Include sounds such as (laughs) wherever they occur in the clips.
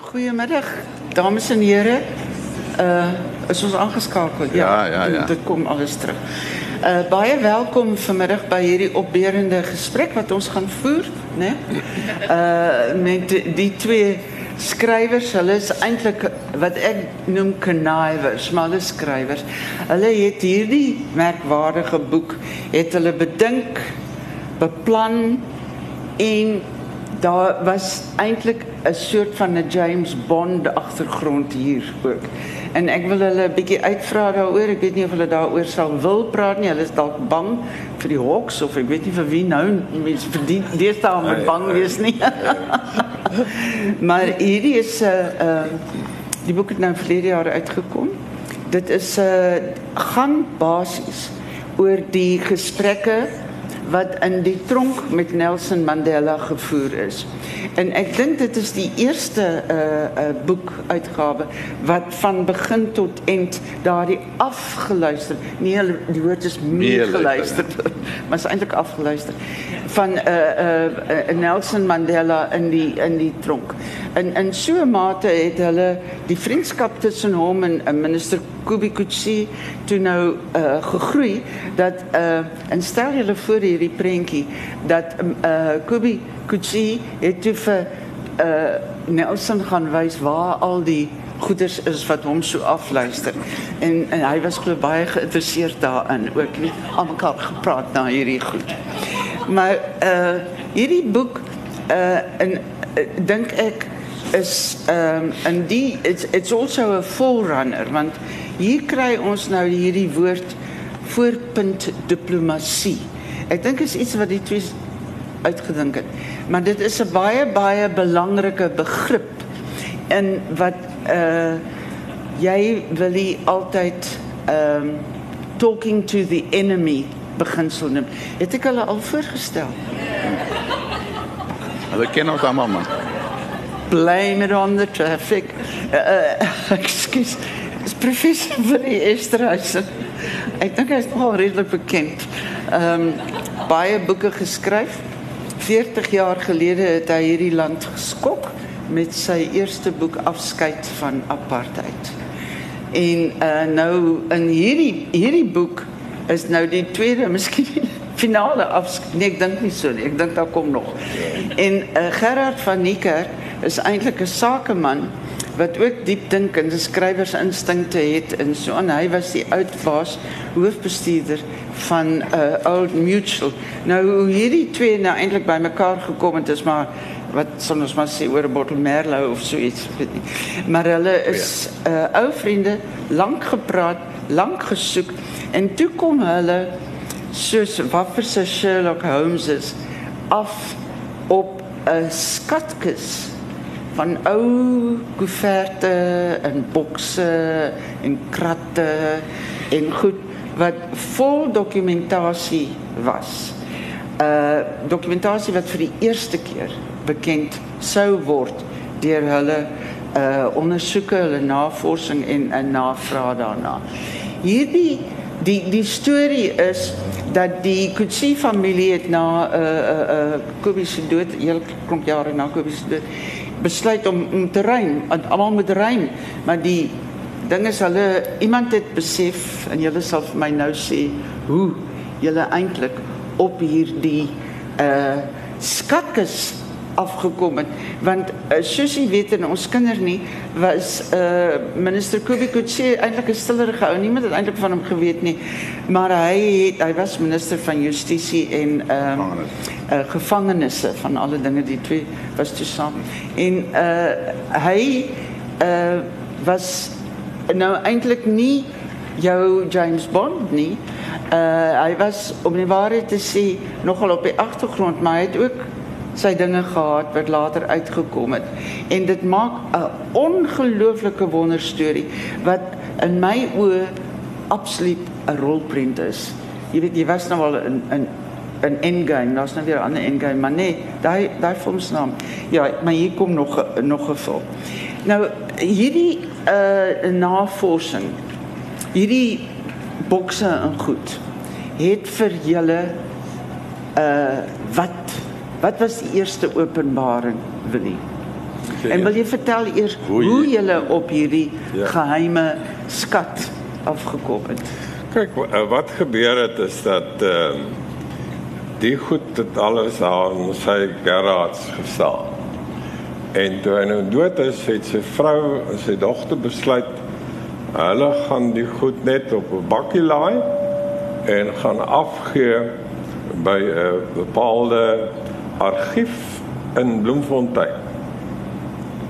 Goedemiddag, dames en heren. Uh, is ons aangeskakel? Ja, ja, ja. Dit kom alles terug. Uh, baie welkom vanmiddag bij hierdie opberende gesprek wat ons gaan voer, né? Uh met die twee skrywers. Hulle is eintlik wat ek noem connivers, maar hulle skrywers. Hulle het hierdie merkwaardige boek het hulle bedink, beplan en daar was eintlik 'n soort van 'n James Bond agtergrond hier ook. En ek wil hulle 'n bietjie uitvra daaroor. Ek weet nie of hulle daaroor sal wil praat nie. Hulle is dalk bang vir die Hawks of ek weet nie vir wie nou mense vir die deesdae moet bang wees nie. (laughs) maar hierdie is 'n uh, uh, die boek het nou verlede jaar uitgekom. Dit is 'n uh, gaan basies oor die gesprekke wat in die tronk met Nelson Mandela gevoer is. En ek dink dit is die eerste uh uh boek uitgawe wat van begin tot eind daardie afgeluister. Nee, die woord is meegeluister, (laughs) maar is eintlik afgeluister van uh uh Nelson Mandela in die in die tronk. In in so 'n mate hulle die vriendskap tussen hom en 'n minister Kubi Kutsi toe nou uh gegroei dat uh en stel julle voor hierdie prentjie dat uh Kubi Kutsi het toe vir uh Nelson gaan wys waar al die goeders is wat hom so afluister. En en hy was glo baie geïnteresseerd daarin, ook nie aan mekaar gepraat na hierdie goed. Maar uh hierdie boek uh en uh, dink ek is um in die it's it's also a forerunner want hier kry ons nou hierdie woord voorpunt diplomatie. Ek dink is iets wat die twee uitgedink het. Maar dit is 'n baie baie belangrike begrip in wat uh jy wil nie altyd um talking to the enemy beginsel neem. Het ek hulle al voorgestel? Hulle ken ons almal man. Blame it on the traffic. Uh, uh, (laughs) excuse. Is professor vir die Esterhuise. Ek dink is nogal redelik bekend. Ehm um, baie boeke geskryf. 40 jaar gelede het hy hierdie land geskok met sy eerste boek Afskeid van apartheid. En uh nou in hierdie hierdie boek is nou die tweede (laughs) miskien finale afskeid. Nee, ek dink nie so nie. Ek dink daar kom nog. En uh Gerard van Nieker is eintlik 'n sakeman wat ook diep dink en skrywersinstinkte het en so en hy was die oud baas hoofbestuurder van uh, Old Mutual. Nou hoe hierdie twee nou eintlik bymekaar gekom het is maar wat sal ons maar sê oor 'n bottel Merlot of so iets, weet nie. Maar hulle is uh, ou vriende, lank gepraat, lank gesoek en toe kom hulle soos wapper se Sherlock Holmes is af op 'n skatkis van ou koeverte en bokse en kratte en goed wat vol dokumentasie was. Uh dokumentasie wat vir die eerste keer bekend sou word deur hulle uh ondersoeke, hulle navorsing en 'n navraag daarna. Hierdie die die storie is dat die Kutsi familie het na 'n uh, 'n uh, uh, Kobie se dood, heel klomp jare na Kobie se dood, besluit om om te ruim, almal moet ruim, maar die ding is hulle iemand het besef en julle sal vir my nou sê hoe julle eintlik op hierdie uh skatkis afgekom het want uh, soos jy weet en ons kinders nie was uh minister Kubik het sê eintlik 'n stillerige ou niemand het eintlik van hom geweet nie maar hy het, hy was minister van justisie en ehm um, uh, gevangenisse van alle dinge die twee was toe saam en uh hy uh was nou eintlik nie jou James Bond nie uh hy was om die waarheid te sê nogal op die agtergrond maar hy het ook sy dinge gehad wat later uitgekom het. En dit maak 'n ongelooflike wonderstorie wat in my oë absoluut 'n rolprent is. Jy weet jy was nou al in in in Endgame, daar's nou weer 'n ander Endgame, maar nee, daai daai filmsnaam. Ja, maar hier kom nog nog 'n film. Nou hierdie uh navorsing, hierdie bokse en goed het vir julle uh wat Wat was die eerste openbaring, Willie? En wil jy vertel eers hoe, Hoe jy- op hierdie Ja. geheime skat afgekom het? Kyk, wa- wat gebeur het is dat ehm die goed het alles aan sy garage gestaan. En toe hy nou dood is, het sy vrou en sy dogter besluit hulle gaan die goed net op 'n bakkie laai en gaan afgee by 'n bepaalde argief in Bloemfontein.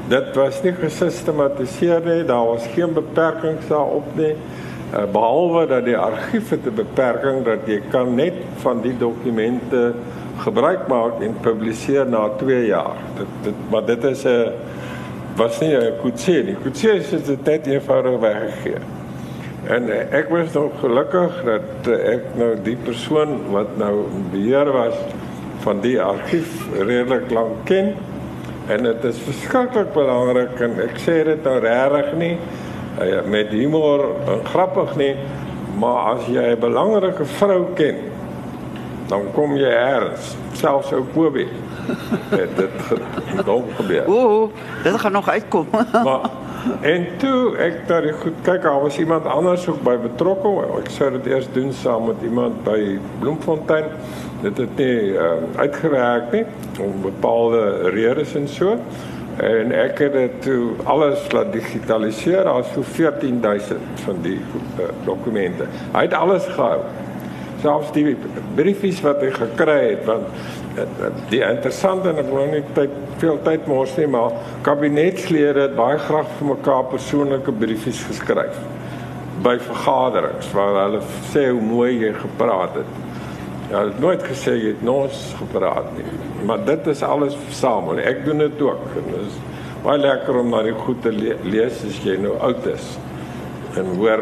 Dit was nie gesistematiseer nie, daar was geen beperkings daarop nie. Uh, behalwe dat die argief het 'n beperking dat jy kan net van die dokumente gebruik maak en publiseer na 2 jaar. Dit, dit maar dit is 'n was nie 'n koetsee nie. Koetsee is dit net eenvoudig weggegee. En eh, ek was nog gelukkig dat eh, ek nou die persoon wat nou beheer was van die argief redelik lank ken. En dit is verskriklik belangrik en ek sê dit nou regtig nie eh, met humor en grappig nie, maar as jy 'n belangrike vrou ken, dan kom jy eers, selfs ou Kobie. Het dit ge- dom gebeur. Ooh, dit gaan nog uitkom. (laughs) Maar en toe ek daar goed kyk, daar was iemand anders ook by betrokke. Ek sou dit eers doen saam met iemand by Bloemfontein. Dit het nie uh, uitgewerk nie om bepaalde redes en so. En ek het dit toe alles laat digitaliseer. Daar's so 14000 van die uh, dokumente. Hy het alles gehou selfs die briefies wat hy gekry het want eh, eh, die interessante en ek wil nou nie tyd veel tyd mors nie maar kabinetslede het baie graag vir mekaar persoonlike briefies geskryf by vergaderings waar hulle sê hoe mooi jy gepraat het. Ja, hulle het nooit gesê jy het nos gepraat nie. Maar dit is alles versamel. Ek doen dit ook. Dit is baie lekker om na die goed te le lees as jy nou oud is en hoor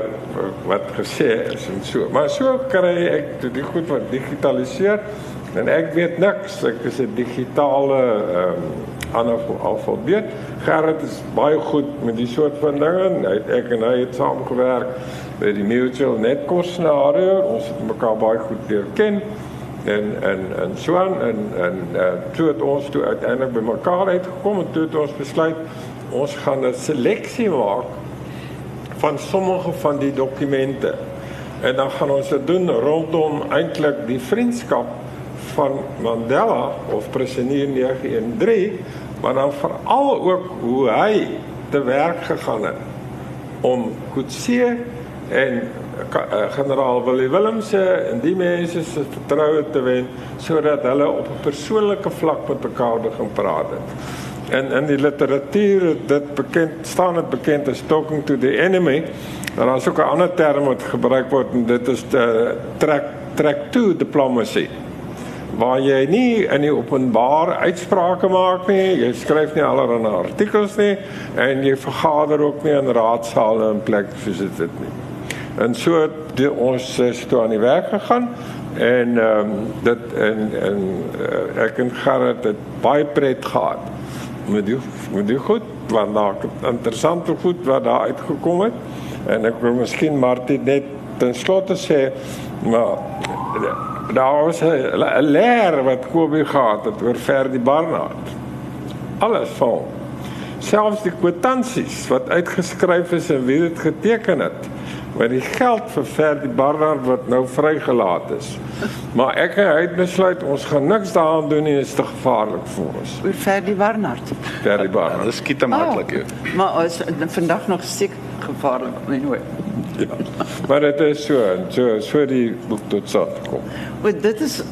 wat gesê is en so. Maar so kry ek die goed wat digitaliseer en ek weet niks. Ek is 'n digitale ehm um, analfabeet. Gerrit is baie goed met die soort van dinge. Hy het ek en hy het saamgewerk by die Mutual Netcourse scenario. Ons het mekaar baie goed leer ken en en en so aan en en uh, toe het ons toe uiteindelik by mekaar uitgekom en toe het ons besluit ons gaan 'n seleksie maak van sommige van die dokumente. En dan gaan ons dit doen rondom eintlik die vriendskap van Mandela of Presidier 913, maar dan veral ook hoe hy te werk gegaan het om Kutse en uh, generaal Willie Willemse en die mense se vertroue te wen sodat hulle op 'n persoonlike vlak met mekaar begin praat het. En in die literatuur dit bekend staan dit bekend as talking to the enemy. Daar is ook 'n ander term wat gebruik word en dit is the track track to diplomacy. Waar jy nie in die openbaar uitsprake maak nie, jy skryf nie allerlei artikels nie en jy vergader ook nie in raadsale en plekke soos dit nie. En so het die, ons is toe aan die werk gegaan en ehm um, dit en en uh, ek en Gerrit het baie pret gehad. Met die met die goed want daar interessante goed wat daar uitgekom het. En ek wil miskien Martie net ten slotte sê maar daar was 'n leer wat Kobie gehad het oor Ferdi Barnard. Alles vol selfs die kwitansies wat uitgeskryf is en wie dit geteken het met die geld vir Ferdi Barnard wat nou vrygelaat is. Maar ek en hy het besluit ons gaan niks daaraan doen nie, dit is te gevaarlik vir ons. Oor Ferdi Barnard. Ferdi Ja, Barnard. dis skiet maklik hier. Maar as vandag nog seker gevaarlik anyway. Ja. Maar dit is so, so so die boek tot stand gekom. Want dit is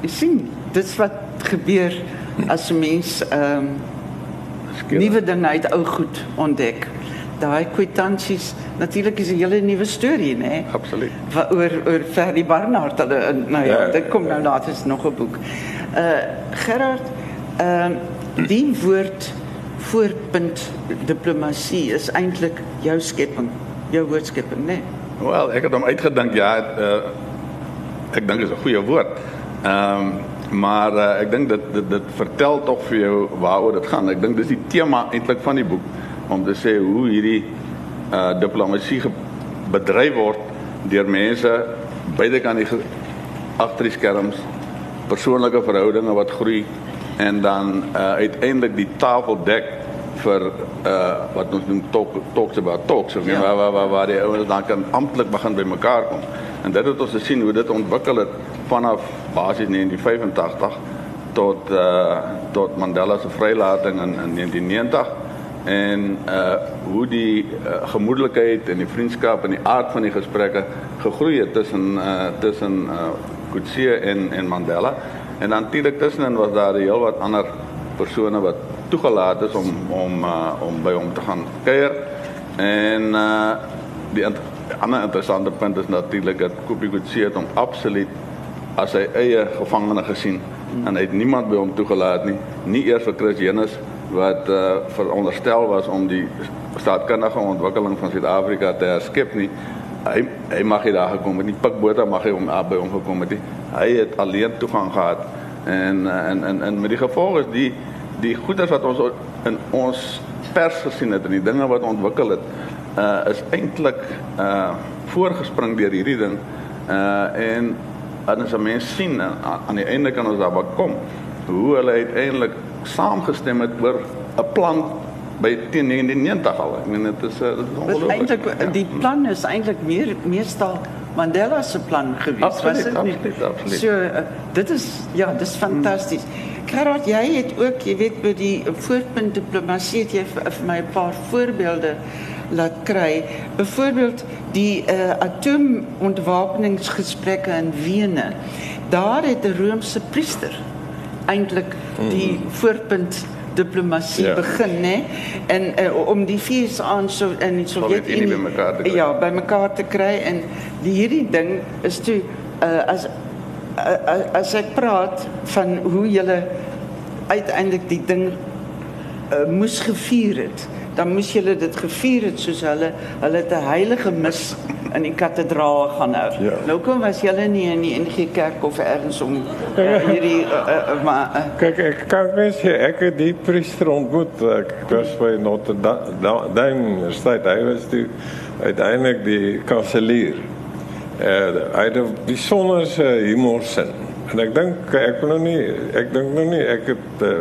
jy sien, dit is wat gebeur as 'n mens ehm um, nuwe dinge uit ou goed ontdek. Daai kwitansies, natuurlik is 'n hele nuwe storie? Nee? Absoluut. Wa- oor oor Ferdi Barnard hulle in- nou ja, Ja, dit kom nou later is nog 'n boek. Uh Gerard, ehm uh, die woord voorpunt diplomatie is eintlik jou skepping, jou woordskepping? Nee? Wel, ek het hom uitgedink ja, het, uh, ek dink is 'n goeie woord. Ehm um, maar uh, ek dink dit, dit dit vertel tog vir jou waaroor dit gaan. Ek dink dis die tema eintlik van die boek om te sê hoe hierdie uh diplomatie bedryf word deur mense beide kan die agter die skerms persoonlike verhoudinge wat groei en dan uh uiteindelik die tafel dek vir uh wat ons noem talk talks about talks of ja. waar waar waar waar die ouens dan kan amptelik begin by mekaar kom. En dit het ons gesien hoe dit ontwikkel het vanaf basies 1985 tot uh tot Mandela se vrylating in, in 1990 en uh hoe die uh, gemoedelikheid en die vriendskap en die aard van die gesprekke gegroei het tussen uh tussen uh en en Mandela. En natuurlik tussenin was daar heel wat ander persone wat toegelaat is om om om by hom te gaan kuier. En uh die ander interessante punt is natuurlik dat Kutse het hom absoluut as sy eie gevangene gesien hmm. en hy het niemand by hom toegelaat nie, nie eers vir Chris Jenus wat uh veronderstel was om die staatkundige ontwikkeling van Suid-Afrika te herskep nie. Hy hy mag hy daar gekom het. Nie pikbote mag hy om by hom gekom het nie. Hy het alleen toegang gehad en en en en met die gevolg is die die goeders wat ons in ons pers gesien het en die dinge wat ontwikkel het uh is eintlik uh voorgespring deur hierdie ding uh en as 'n mens sien aan, aan die einde kan ons daarby kom hoe hulle uiteindelik saamgestem het oor 'n plan by teen 1990 al. Ek meen dit is dit is. Eintlik ja. die plan is eintlik meer meestal Mandela se plan gewees. Absoluut, was dit nie? Absoluut, absoluut. So uh, dit is ja, dis fantasties. Hmm. Gerard, jy het ook, jy weet by die voorpunt diplomatie het jy vir, vir my 'n paar voorbeelde laat kry. Byvoorbeeld die uh, atoomontwapeningsgesprekke in Wene. Daar het 'n Romeinse priester eintlik die mm. voorpunt diplomatie ja. begin nê en uh, om die vier aan so in die Sowjetunie by mekaar te kry. Ja, by mekaar te kry en die hierdie ding is toe uh, as uh, as ek praat van hoe julle uiteindelik die ding uh, moes gevier het dan moes julle dit gevier het soos hulle hulle het 'n heilige mis in die kathedraal gaan hou. Ja. Nou kom was julle nie in die NG Kerk of ergens om uh, hierdie uh, uh, maar uh, kyk ek kan mens sê ek het die priester ontmoet ek was by Notre Dame Universiteit hy was die uiteindelik die kanselier. Uh, hy het die sonnerse humorsin en ek dink ek wil nou nie ek dink nou nie ek het uh,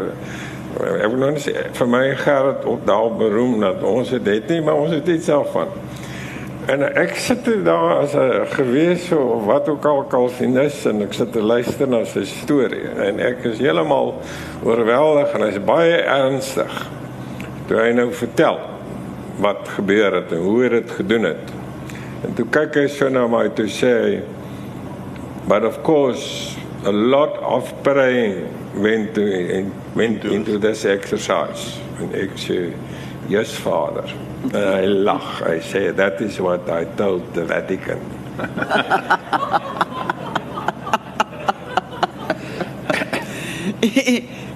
ek wil nou nie sê vir my gaan dit ook daar beroem dat ons het dit nie maar ons het dit self van En ek sit daar as 'n gewees of wat ook al kalvinis en ek sit te luister na sy storie en ek is heeltemal oorweldig en hy's baie ernstig. Toe hy nou vertel wat gebeur het en hoe hy dit gedoen het. En toe kyk hy so na my toe sê but of course a lot of praying went to went into this exercise and ek sê yes father En hy lag. Hy sê that is what I told the Vatican. (laughs)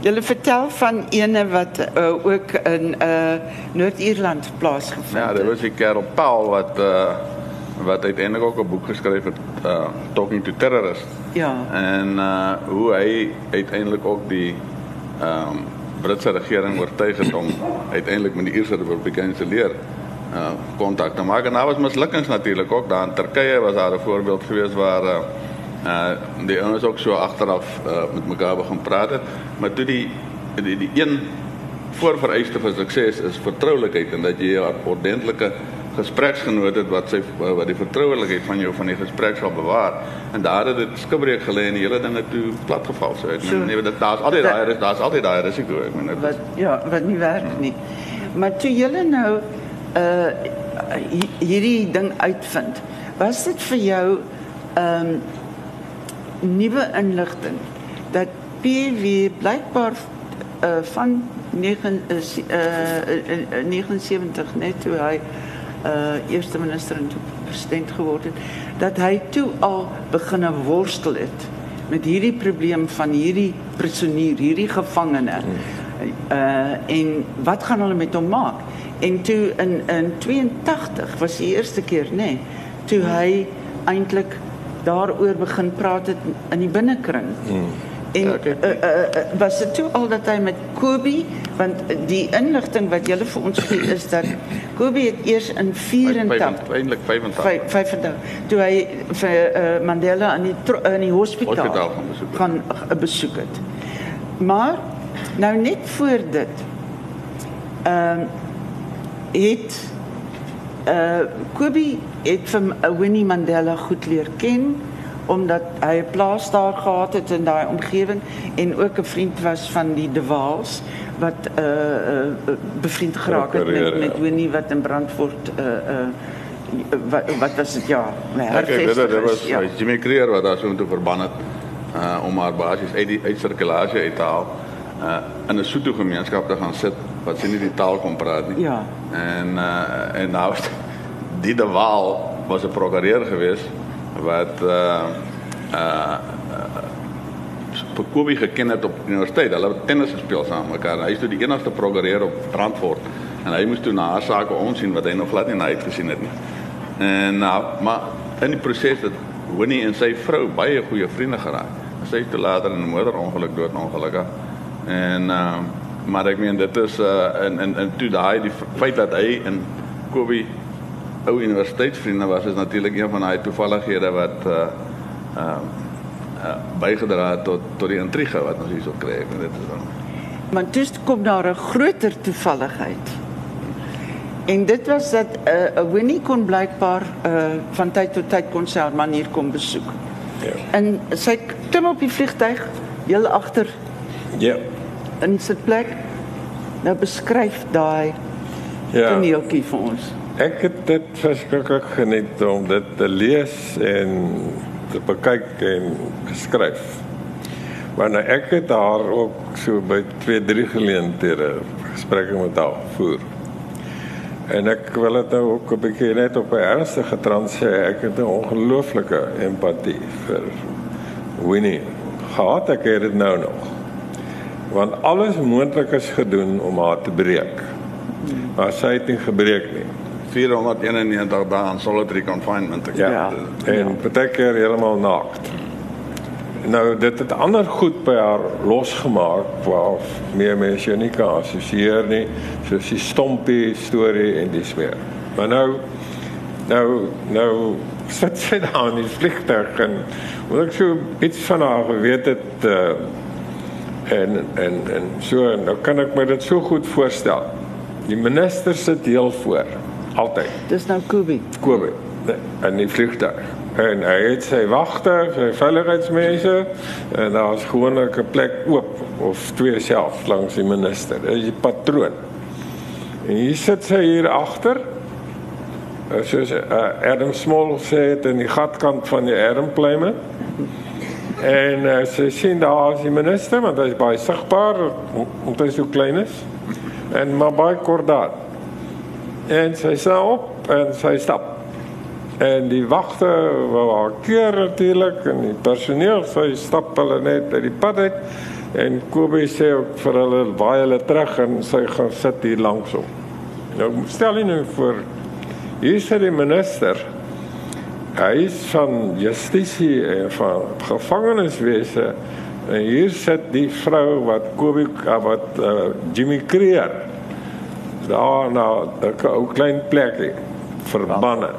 Julle vertel van ene wat uh, ook in uh, Noord-Ierland plaasgevind het. Ja, dit was die kerel Paul wat uh, wat uiteindelik ook 'n boek geskryf het uh, Talking to Terrorists. Ja. En uh, hoe hy uiteindelik ook die ehm um, Britse regering oortuig het om uiteindelik met die Ierse Republikeine te leer uh kontak te maak. En daar was mislukkings natuurlik ook daar in Turkye was daar 'n voorbeeld gewees waar uh, uh die ouens ook so agteraf uh, met mekaar begin praat het. Maar toe die die die een voorvereiste vir sukses is vertroulikheid en dat jy 'n ordentlike gespreksgenoot het wat sy wat die vertrouelikheid van jou van die gesprek sal bewaar. En daar het dit skibreek gelê en die hele dinge toe platgeval. So ek so, nee dit daar's altyd daai daar's altyd daai risiko ek meen wat ja wat nie werk nie. Maar toe julle nou uh hierdie ding uitvind was dit vir jou um nuwe inligting dat PW blykbaar uh van 9 is uh 79 net toe hy uh eerste minister en president geword het dat hy toe al begine worstel het met hierdie probleem van hierdie prisonier, hierdie gevangene. Uh en wat gaan hulle met hom maak? En toe in in 82 was die eerste keer nê, nee, toe hy eintlik daaroor begin praat het in die binnekring. Hmm. En ja, okay. uh, uh, was dit toe al dat hy met Kobe want die inligting wat julle vir ons gee is dat Kobe het eers in 84 eintlik 85 85 toe hy vir uh, Mandela aan die in die hospitaal, hospitaal gaan besoek gaan uh, besoek het. Maar nou net voor dit ehm uh, het uh Kobe het vir Winnie Mandela goed leer ken omdat hy 'n plaas daar gehad het in daai omgewing en ook 'n vriend was van die De Waals wat uh, uh bevriend geraak het met met Winnie wat in Brandfort uh uh wat wat was dit ja, nee, ek weet dit was ja. Jimmy Creer wat daar so intoe verban het uh om haar basies uit die uit sirkulasie uit te haal uh in 'n Sotho gemeenskap te gaan sit wat sy nie die taal kon praat nie. Ja. En uh en nou die De Waal was 'n prokureur geweest wat uh uh vir Kobe geken het op universiteit. Hulle het tennis gespeel saam mekaar. Hy is toe die enigste prokureur op Brandfort en hy moes toe na haar sake omsien wat hy nog glad nie na uitgesien het nie. En nou, maar in die proses het Winnie en sy vrou baie goeie vriende geraak. Sy het later in 'n motorongeluk dood ongelukkig. En uh maar ek meen dit is uh in in in toe daai die feit dat hy in Kobe ou universiteitsvriende was is natuurlik een van daai toevallighede wat uh uh, uh bygedra het tot tot die intrige wat ons hierso kry en dit is dan Maar dis kom daar 'n groter toevalligheid. En dit was dat 'n uh, Winnie kon blykbaar uh van tyd tot tyd kon sy haar man hier kom besoek. Ja. En sy klim op die vliegtyg heel agter. Ja. In sy plek. Nou beskryf daai ja. toneeltjie vir ons. Ek het dit verskriklik geniet om dit te lees en te bekyk en beskryf. Want ek het daar ook so by 2, 3 geleenthede gesprekke met haar gevoer. En ek wil dit nou ook 'n bietjie net op 'n ernstige trant sê, ek het 'n ongelooflike empatie vir Winnie. Gehad ek het dit nou nog. Want alles moontlik is gedoen om haar te breek. Maar sy het nie gebreek nie. 491 dae in solitary confinement. Ja. ja. En baie keer heeltemal naakt. Nou dit het ander goed by haar losgemaak waar meer mense jou nie kan assosieer nie, soos die stompie storie en dis meer. Maar nou nou nou sit sy daar in die vliegtuig en wat ek so iets van haar geweet het uh, en en en so nou kan ek my dit so goed voorstel. Die minister sit heel voor altyd. Dis nou Kobe. Kobe. En die vliegtuig. En hy het sy wagte, sy veiligheidsmense en daar's gewoonlik 'n plek oop of twee self langs die minister. Dit is die patroon. En hier sit sy hier agter. Soos uh, Adam Small sê dit in die gatkant van die airplane. En uh, sy sien daar is die minister, want hy is baie sigbaar omdat hy so klein is. En maar baie kordaat. En sy sê op en sy stap. En die wagte wou haar keer natuurlik en die personeel sy stap hulle net uit die pad uit en Kobe sê ook vir hulle baie hulle terug en sy gaan sit hier langs hom. Nou stel jy nou voor hier sit die minister hy is van justisie en van gevangeniswese en hier sit die vrou wat Kobe wat uh, Jimmy Creer daar na 'n ou klein plekie verbanne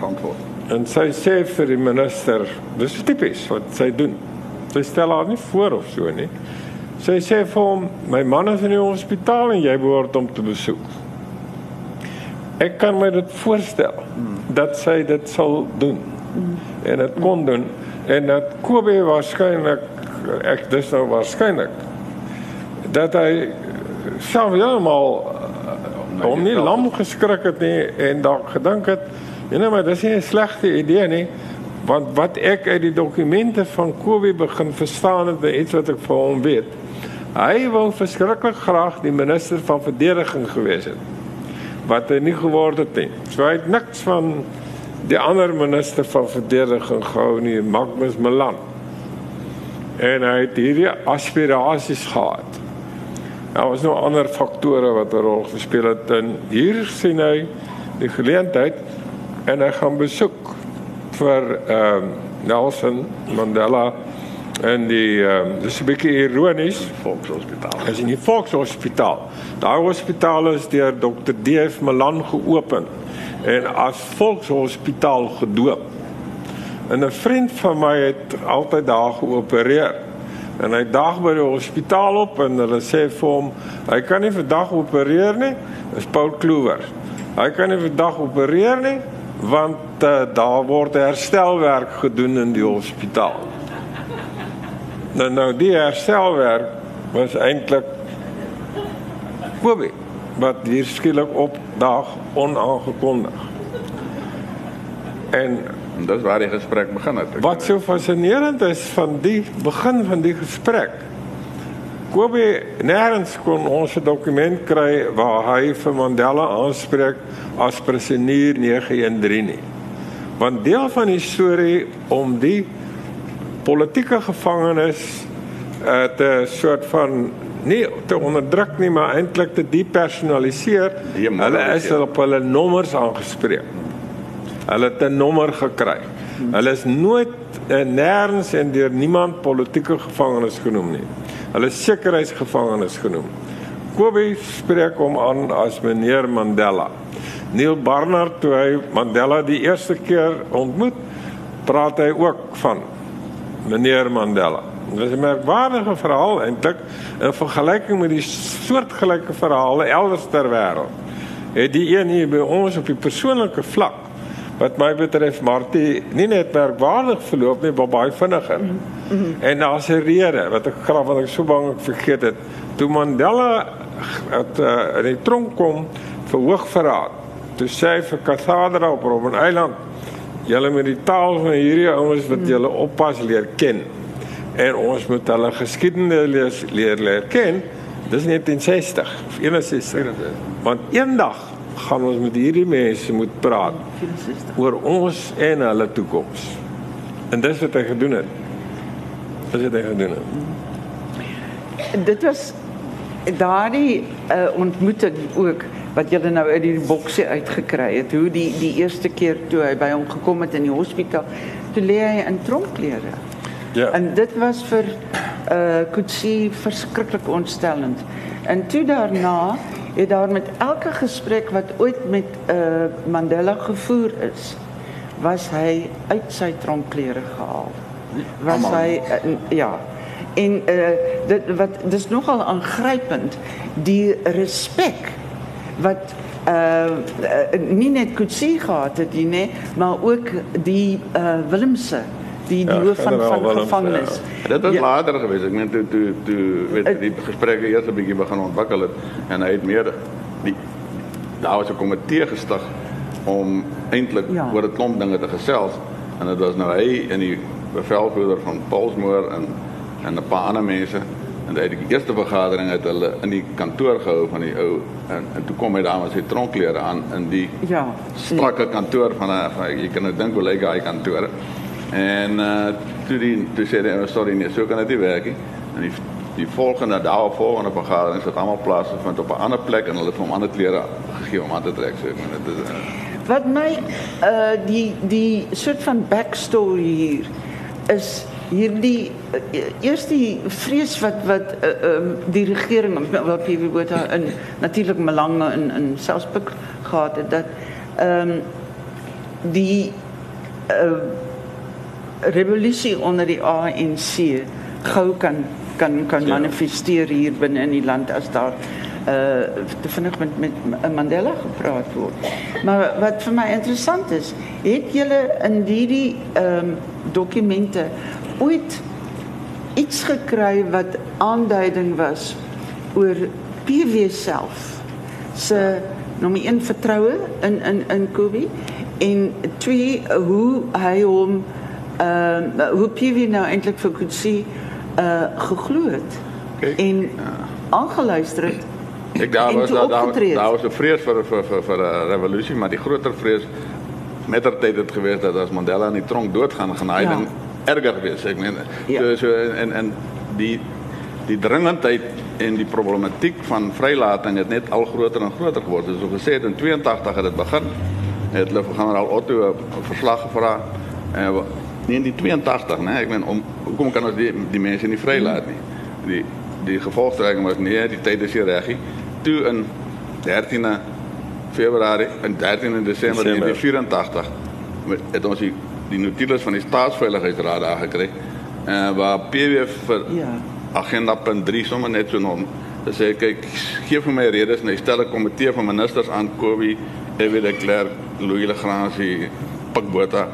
antwoord. En sy sê vir die minister, dis tipies wat sy doen. Sy stel haar nie voor of so nie. Sy sê vir hom, my man is in die hospitaal en jy behoort hom te besoek. Ek kan my dit voorstel dat sy dit sal doen. En dit kon doen en dat Kobe waarskynlik ek dis nou waarskynlik dat hy self heeltemal hom nie lam geskrik het nie en dalk gedink het ja nee maar dis nie 'n slegte idee nie want wat ek uit die dokumente van Kobe begin verstaan het iets wat ek vir hom weet. Hy wou verskriklik graag die minister van verdediging gewees het wat hy nie geword het nie. So hy het niks van die ander minister van verdediging gehou nie Magnus Malan en hy het hierdie aspirasies gehad Daar was nog ander faktore wat 'n rol gespeel het en hier sien hy die geleentheid en hy gaan besoek vir ehm um, Nelson Mandela en die ehm um, dis 'n bietjie ironies Volkshospitaal. As in die Volkshospitaal. Daai hospitaal is deur Dr. D.F. Malan geopen en as Volkshospitaal gedoop. En 'n vriend van my het altyd daar geopereer En hy daag by die hospitaal op en hulle sê vir hom, hy kan nie vandag opereer nie. Dis Paul Kloewer. Hy kan nie vandag opereer nie want uh, daar word herstelwerk gedoen in die hospitaal. Nou nou die herstelwerk was eintlik Kobie wat hier skielik opdaag onaangekondig. En En dis waar die gesprek begin het. Ek- wat so fascinerend is van die begin van die gesprek. Kobie nêrens kon ons 'n dokument kry waar hy vir Mandela aanspreek as president 913 nie. Want deel van die storie om die politieke gevangenes uh, te soort van nie te onderdruk nie, maar eintlik te depersonaliseer. Hulle is op hulle nommers aangespreek. Hulle het 'n nommer gekry. Hulle is nooit uh, nêrens en deur niemand politieke gevangenes genoem nie. Hulle is sekuriteitsgevangenes genoem. Kobie spreek hom aan as meneer Mandela. Neil Barnard toe hy Mandela die eerste keer ontmoet, praat hy ook van meneer Mandela. Dit is 'n merkwaardige verhaal eintlik in vergelyking met die soortgelyke verhale elders ter wêreld. Het die een hier by ons op die persoonlike vlak wat my betref Martie nie net merkwaardig verloop nie, maar baie vinniger. Mm -hmm. En daar's 'n rede wat ek graag wat ek so bang ek vergeet het. Toe Mandela het uh, in die tronk kom vir hoogverraad. Toe sê hy vir Cassandra op Robben Eiland, julle moet die taal van hierdie ouens wat julle oppas leer ken. En ons moet hulle geskiedenis leer leer, leer ken. Dis 1960 of 61. Want eendag gaan ons met hierdie mense moet praat oor ons en hulle toekoms. En dis wat hy gedoen het. Dis wat hy gedoen het. Dit was daardie uh, ontmoeting ook wat julle nou uit die boksie uitgekry het. Hoe die die eerste keer toe hy by hom gekom het in die hospitaal, toe lê hy in tronkklere. Ja. En dit was vir uh Kutsi verskriklik ontstellend. En toe daarna het daar met elke gesprek wat ooit met uh Mandela gevoer is, was hy uit sy tronkklere gehaal. Was Almal. hy uh, ja. En uh dit wat dis nogal aangrypend die respek wat uh, uh nie net Kutsi gehad het nie, nee, maar ook die uh Willemse die Ja, van Willems, gevangenis. Dit was Ja. ja. later geweest. Ek meen toe toe toe weet die gesprekke eers 'n bietjie begin ontwikkel het en hy het meer die daar was 'n komitee gestig om eintlik Ja. ja. oor 'n klomp te gesels en dit was nou hy en die bevelvoerder van Paulsmoor en en 'n paar ander mense en uit die eerste vergadering het hulle in die kantoor gehou van die ou en, en toe kom hy daar met sy tronkklere aan in die Ja. strakke kantoor van 'n van- jy kan nou dink hoe lyk daai kantore. En uh toe die toe sê hy sorry nee, so kan dit nie werk nie. En die die volgende daarop volgende vergadering het almal plaasgevind op 'n ander plek en hulle het hom ander klere gegee om aan te trek. So ek meen dit is uh, Wat my uh die die soort van backstory hier is hierdie eers die vrees wat wat uh, um, die regering wat PV Botha in natuurlik Malange in in Selspik gehad het dat ehm um, die uh, revolusie onder die ANC gou kan kan kan Ja. manifesteer hier binne in die land as daar uh te vinnig met met Mandela gepraat word. Maar wat vir my interessant is, het julle in hierdie ehm um, dokumente ooit iets gekry wat aanduiding was oor PW self se nommer 1 vertroue in in in Kobe en twee hoe hy hom hoe PW nou eintlik vir Kutsi uh geglo het en aangeluister het ek daar was toe daar was 'n vrees vir vir vir vir 'n revolusie, maar die groter vrees mettertyd het gewees dat as Mandela in die tronk doodgaan, gaan hy Ja. erger wees. Ek meen Ja. so so en en die die dringendheid en die problematiek van vrylating het net al groter en groter geword. Soos ek gesê het in 82 het dit begin. Het hulle vir generaal Otto 'n verslag gevra en in die 82, né? Ek meen om hoekom kan ons die die mense nie vrylaat nie? Die die gevolgtrekking was nee, die tyd is nie reg nie. Toe in 13de Februarie en 13de Desember Desember. 1984 met- het ons die die notules van die staatsveiligheidsraad daar gekry uh, waar PW vir Ja. agenda punt 3 sommer net so nom. Sê kyk gee vir my redes hy stel 'n komitee van ministers aan Kobie, Evie de Klerk, Louis Legrandsie, Pikbota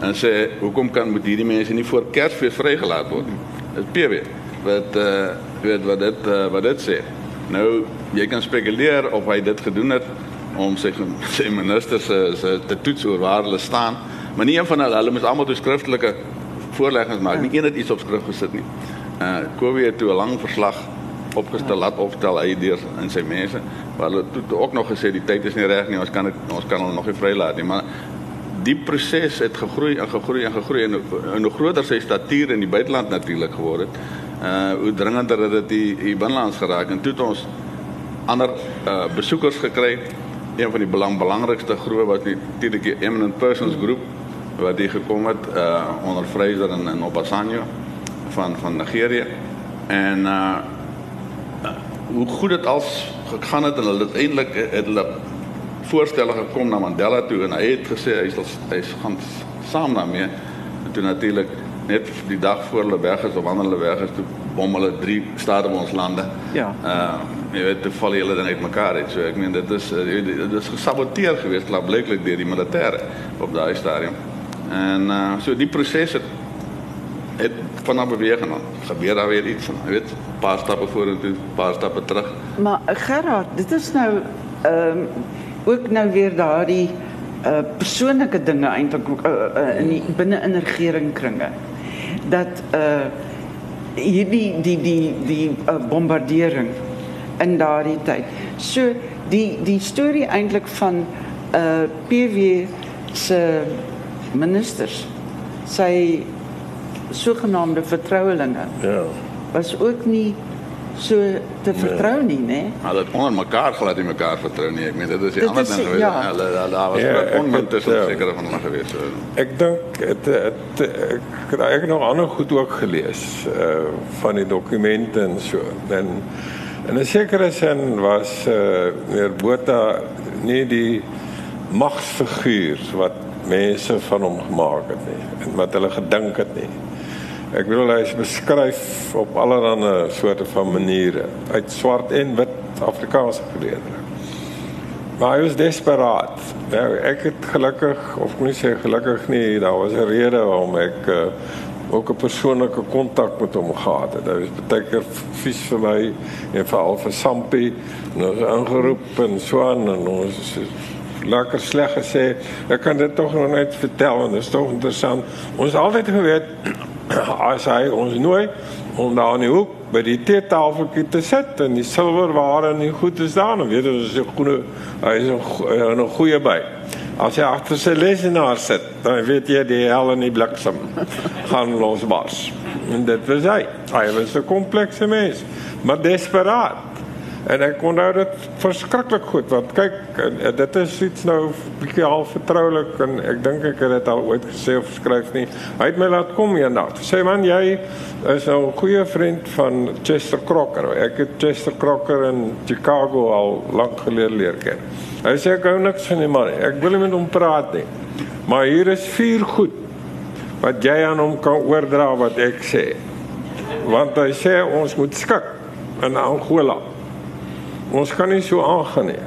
en sê hoekom kan moet hierdie mense nie voor Kersfees vrygelaat word. Dis PW wat uh weet wat dit uh, wat dit sê. Nou jy kan spekuleer of hy dit gedoen het om sy (laughs) sy ministers se se te toets oor waar hulle staan, maar nie een van hulle, hulle moes almal toe skriftelike voorleggings maak. Nie een het iets op skrift gesit nie. Uh Kobie het toe 'n lang verslag opgestel laat opstel hy deur in sy mense. Maar hulle het toe ook nog gesê die tyd is nie reg nie. Ons kan dit ons kan hulle nog nie vrylaat nie, maar die proses het gegroei en gegroei en gegroei en en hoe groter sy statuur in die buiteland natuurlik geword het. Uh hoe dringender het dit die, die binnelands geraak en toe het ons ander uh besoekers gekry. Een van die belang belangrikste groepe was die tydelike eminent persons groep wat hier gekom het uh onder Fraser en, en Obasanjo van van Nigerië. En uh hoe goed dit als gegaan het en hulle uiteindelik het hulle voorstelle gekom na Mandela toe en hy het gesê hy sal hy gaan saam daarmee en toe natuurlik net die dag voor hulle weg is of wanneer hulle weg is toe bom hulle drie state van ons lande. Ja. Uh jy weet toe val hulle dan uitmekaar uit. So ek meen dit is uh, weet, dit is gesaboteer geweest klaarblyklik deur die militêre op daai stadium. En uh so die proses het het vanaf beweeg en dan gebeur daar weer iets en jy weet 'n paar stappe vorentoe, 'n paar stappe terug. Maar eh, Gerard, dit is nou ehm ook nou weer daardie uh persoonlike dinge eintlik uh, uh, in die binne in regeringkringe dat uh hierdie die die die uh, bombardering in daardie tyd. So die die storie eintlik van uh PW se ministers sy sogenaamde vertrouelinge Ja. was ook nie so te vertrou nie, né? Maar dat onder mekaar glad nie mekaar vertrou nie. Ek meen dit is die Dit ander ding geweest. ja. Hulle daar was Ja, onmin het, tussen ja. sekere van hulle geweest. So. Ek dink het, het ek het ek het nog ander goed ook gelees uh van die dokumente en so. En in 'n sekere sin was uh meneer Botha nie die magsfiguur wat mense van hom gemaak het nie en wat hulle gedink het nie. Ek bedoel hy is beskryf op allerlei soorte van maniere uit swart en wit Afrikaanse geleerders. Maar hy was desperaat. Nou ek het gelukkig of ek nie sê gelukkig nie, daar was 'n rede waarom ek uh, ook 'n persoonlike kontak met hom gehad het. Hy was baie keer vies vir my en veral vir Sampie en ons aangeroep en so aan en ons lekker sleg gesê. Ek kan dit tog nog net vertel en dit is tog interessant. Ons altyd geweet as hy ons nooi om daar in die hoek by die teetafeltjie te sit en die silwerware en die goed is daar, dan weet ons is 'n goeie hy is 'n 'n goeie by. As hy agter sy lesenaar sit, dan weet jy die hel en die bliksem gaan losbars. En dit was hy. Hy was 'n komplekse mens, maar desperaat. En ek onthou dit verskriklik goed want kyk eh, dit is iets nou bietjie half vertroulik en ek dink ek het dit al ooit gesê of geskryf nie. Hy het my laat kom eendag. Sê man jy is nou 'n goeie vriend van Chester Crocker. Ek het Chester Crocker in Chicago al lank gelede leer ken. Hy sê ek hou niks van man nie. Ek wil nie met hom praat nie. Maar hier is vier goed wat jy aan hom kan oordra wat ek sê. Want hy sê ons moet skik in Angola. Ons kan nie so aangaan nie.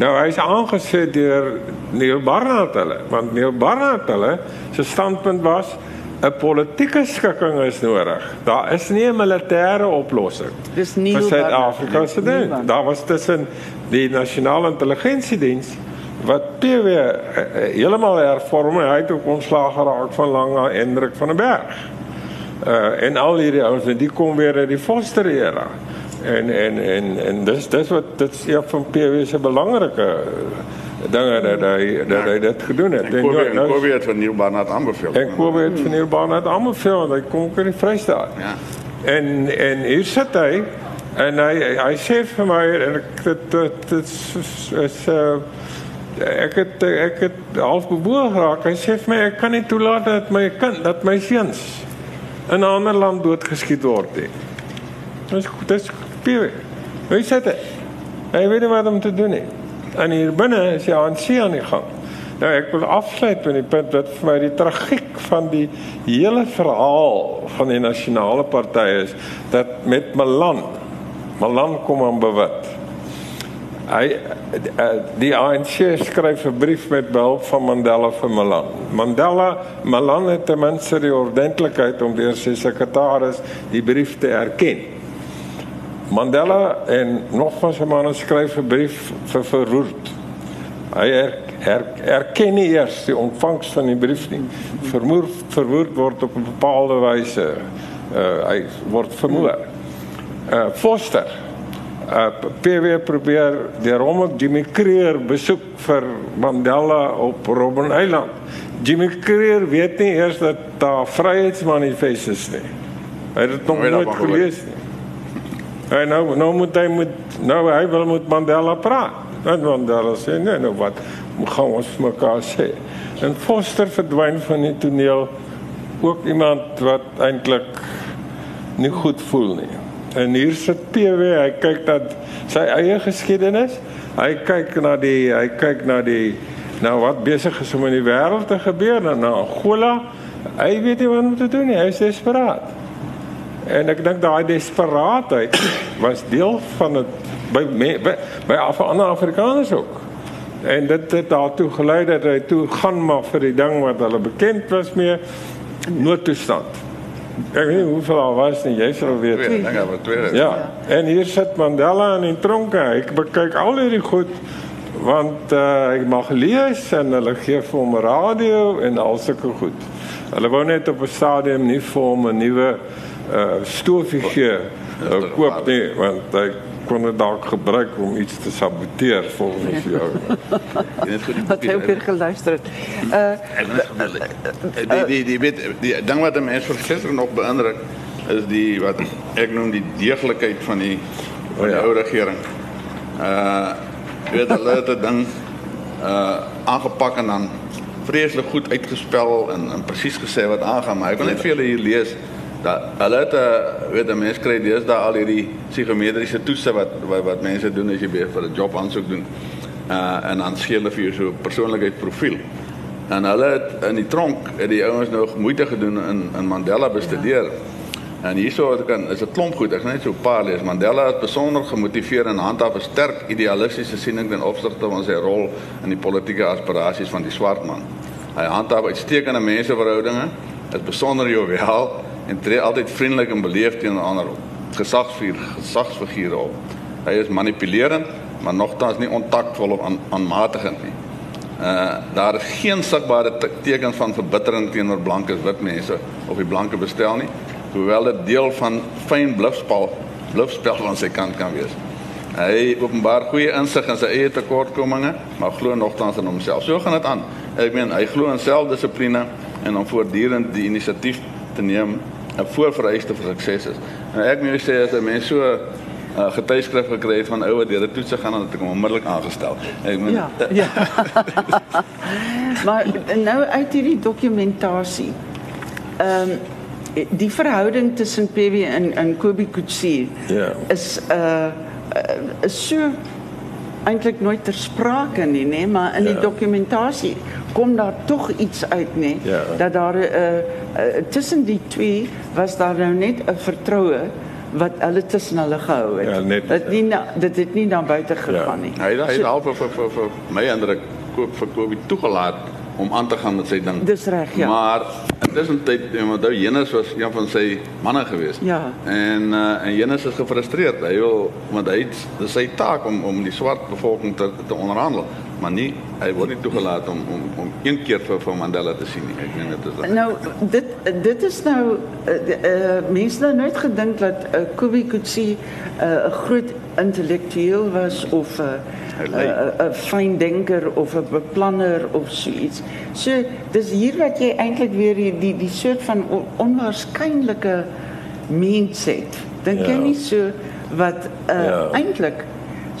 Nou hy's aangesit deur Neil Barnard hulle, want Neil Barnard hulle se standpunt was 'n politieke skikking is nodig. Daar is nie 'n militêre oplossing Dis Neil vir Suid-Afrika se ding. Daar was tussen die nasionale intelligensiediens wat PW uh, uh, heeltemal hervorm en hy het ook ontslaag geraak van Langa Hendrik van der Berg. Uh en al hierdie ouens en die kom weer uit die Foster era. En en en en dis dis wat dit is een van PW se belangrike dinge dat hy dat hy dit gedoen het. En Kobe, en nou- Kobe het van Neil Barnard aanbeveel. en Kobe het van hier baan uit almal veel want hy kom ook in die Vrystaat. Ja. En en hier sit hy en hy hy sê vir my en ek dit dit dit is, uh, ek het ek het half beboog geraak. Hy sê vir my ek kan nie toelaat dat my kind dat my seuns in 'n ander land doodgeskiet word nie. Dis dis PW. Hy sê dit. Hy weet nie wat om te doen nie. En hier binne is die ANC aan die gang. Nou ek wil afsluit met die punt wat vir my die tragiek van die hele verhaal van die nasionale party is dat met Malan Malan kom aan bewit. Hy eh, die ANC skryf 'n brief met behulp van Mandela vir Malan. Mandela Malan het ten minste die ordentlikheid om deur sy sekretaris die brief te erken. Mandela en nog van sy manne skryf 'n brief vir Verwoerd. Hy er, er, erken nie eers die ontvangs van die brief nie. Vermoor Verwoerd word op 'n bepaalde wyse uh, hy word vermoor. Uh, Foster uh, PW probeer deur hom op Jimmy Creer besoek vir Mandela op Robben Island. Jimmy Creer weet nie eers dat daar vryheidsmanifest is nie. Hy het dit nog nooit gelees nie. Hy nou nou moet hy moet nou hy wil met Mandela praat. En Mandela sê nee, nou wat gaan ons mekaar sê. En Foster verdwyn van die toneel ook iemand wat eintlik nie goed voel nie. En hier sit PW, hy kyk dat sy eie geskiedenis. Hy kyk na die hy kyk na die nou wat besig is om in die wêreld te gebeur na Angola. Hy weet nie wat om te doen nie. Hy is desperaat. En ek dink daai desperaatheid was deel van dit by by, by ander Afrikaners ook. En dit het daartoe gelei dat hy toe gaan maar vir die ding wat hulle bekend was mee noodtoestand. Ek weet nie hoeveel al was nie, jy sal weet. Twee, dink ek maar twee. Ja. En hier sit Mandela in die tronke. Ek bekyk al hierdie goed want uh, ek mag lees en hulle gee vir hom radio en al sulke goed. Hulle wou net op 'n stadium nie vir hom 'n nuwe uh stofie gee uh, koop nie want hy kon dit dalk gebruik om iets te saboteer volgens jou. Wat hy ook weer geluister het. Uh die die die weet die ding wat mense verseker nog beïndruk is die wat ek noem die deeglikheid van die van die ou regering. Uh weet hulle het 'n ding uh aangepak en dan vreeslik goed uitgespel en, en presies gesê wat aangaan, maar ek wil net vir julle hier lees dat hulle het 'n uh, weet 'n mens kry daar al hierdie psigometriese toetse wat, wat wat mense doen as jy weer vir 'n job aansoek doen. Uh en dan skeel hulle vir jou so persoonlikheidsprofiel. En hulle het in die tronk het die ouens nog moeite gedoen in in Mandela bestudeer. Ja. En hierso wat ek kan is 'n klomp goed. Ek gaan net so 'n paar lees. Mandela het besonder gemotiveer en handhaaf 'n sterk idealistiese siening ten opsigte van sy rol in die politieke aspirasies van die swart man. Hy handhaaf uitstekende menseverhoudinge, is besonder joviaal en tree altyd vriendelik en beleefd teenoor ander gesagsfiguur gesagsfigure op. Hy is manipulerend, maar nogtans nie ontaktvol of aan, aanmatigend nie. Uh daar is geen sigbare tekens van verbittering teenoor blankes wit mense of die blanke bestel nie, hoewel dit deel van fyn blufspel blufspel van sy kant kan wees. Hy openbaar goeie insig in sy eie tekortkominge, maar glo nogtans in homself. So gaan dit aan. Ek meen hy glo in selfdissipline en om voortdurend die inisiatief te neem 'n voorvereiste vir sukses is. En ek moet sê as 'n mens so 'n uh, getuieskrif gekry het van ouer deur die toetse gaan dan het ek hom onmiddellik aangestel. Ek moet Ja. ja. (laughs) maar nou uit hierdie dokumentasie. Ehm um, die verhouding tussen PW en en Kobie Kutsie Ja. is uh, uh is so eintlik nooit ter sprake nie, nê, maar in die Ja. dokumentasie kom daar tog iets uit, nê, Ja. dat daar 'n uh, uh, tussen die twee was daar nou net 'n vertroue wat hulle tussen hulle gehou het. Ja, net- dit nie na, dit het nie na buite gegaan nie. hy hy het half vir vir vir, vir my indruk koop vir Kobie toegelaat om aan te gaan met sy ding. Dis reg, ja. Maar intussen tyd, onthou Jenus was een van sy manne gewees. Ja. En uh, en Jenus is gefrustreerd. Hy wil want hy het dis sy taak om om die swart bevolking te te onderhandel, maar nie hy word nie toegelaat om om om een keer vir Mandela te. Ek meen dit is Nou dit dit is nou uh, uh, mense nou nooit gedink dat uh, Kobie Kutsie 'n uh, groot intellektueel was of 'n Hy 'n lyk. 'n 'n fyn denker of 'n beplanner of so iets. So dis hier wat jy eintlik weer die die, die soort van on, onwaarskynlike mens het. Dink jy Ja. nie so wat uh, Ja. eintlik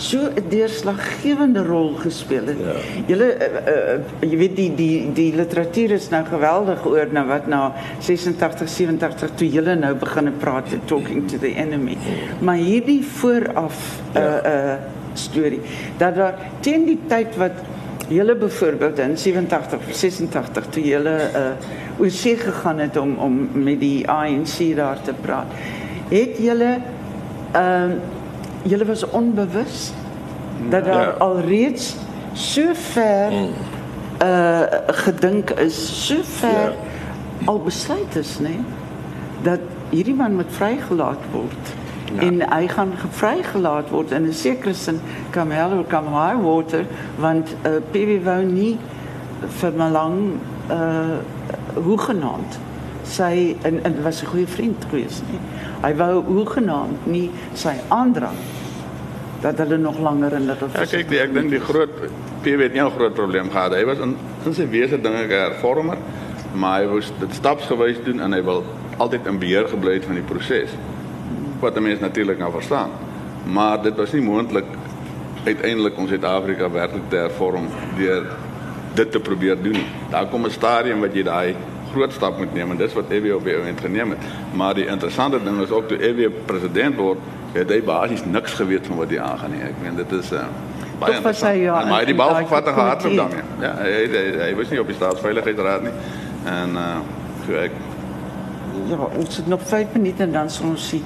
so 'n deurslaggewende rol gespeel het. Ja. Julle uh, uh, jy weet die die die literatuur is nou geweldig oor nou wat na 86 87 toe julle nou begin praat te talking to the enemy. Maar hierdie vooraf 'n uh, Ja. uh, storie dat daar teen die tyd wat julle byvoorbeeld in 87 of 86 toe julle uh oor see gegaan het om om met die ANC daar te praat. Het julle ehm uh, julle was onbewus dat daar Ja. alreeds so ver uh gedink is, so ver Ja. al besluit is, nê, dat hierdie man moet vrygelaat word. Ja. En hy gaan vrygelaat word in 'n sekere sin or come high water want uh, PV wou nie vir Malang uh hoegenaamd sy en, en was 'n goeie vriend gewees nie. Hy wou hoegenaamd nie sy aandrang dat hulle nog langer in hulle Ja, kyk, die, ek dink die groot PW het 'n groot probleem gehad. Hy was in in sy wese dinge 'n hervormer, maar hy wou dit stapsgewys doen en hy wil altyd in beheer gebly het van die proses. Wat 'n mens natuurlik nou verstaan. Maar dit was nie moontlik uiteindelik om Suid-Afrika werklik te hervorm deur dit te probeer doen nie. Daar kom 'n stadium wat jy daai groot stap moet neem en dis wat EW op die oomblik geneem het. Maar die interessante ding is ook toe EW president word, het hy basies niks geweet van wat hier aangaan nie. Ek meen dit is uh, baie Toch was hy, ja, En maar hy die bal gevat en gehardloop daarmee. Ja, hy, hy, hy, hy was nie op die staatsveiligheidsraad nie. En uh so ek Ja, ons het nog 5 minute en dan sal ons die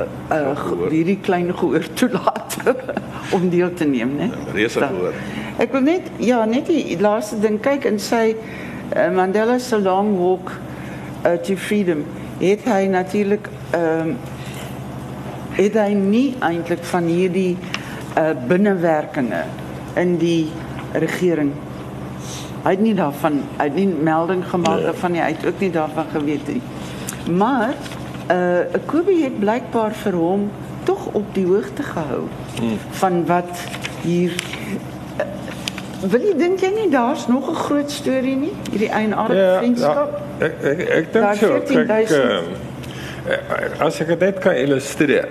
uh, uh, hierdie klein gehoor toelaat (laughs) om deel te neem, né? reuse gehoor. Ek wil net ja, net die laaste ding kyk en sy uh, Mandela se long walk uh, to freedom. Het hy natuurlik ehm het hy nie eintlik van hierdie uh, binnewerkinge in die regering Hy het nie daarvan hy het nie melding gemaak daarvan nie. Hy het ook nie daarvan geweet nie. Maar uh Kobe het blykbaar vir hom tog op die hoogte gehou hmm. van wat hier uh, Wil jy dink jy nie daar's nog 'n groot storie nie? Hierdie eienaardige vriendskap? ja, ek ek ek dink so. 14.000. Kyk, eh, as ek dit kan illustreer.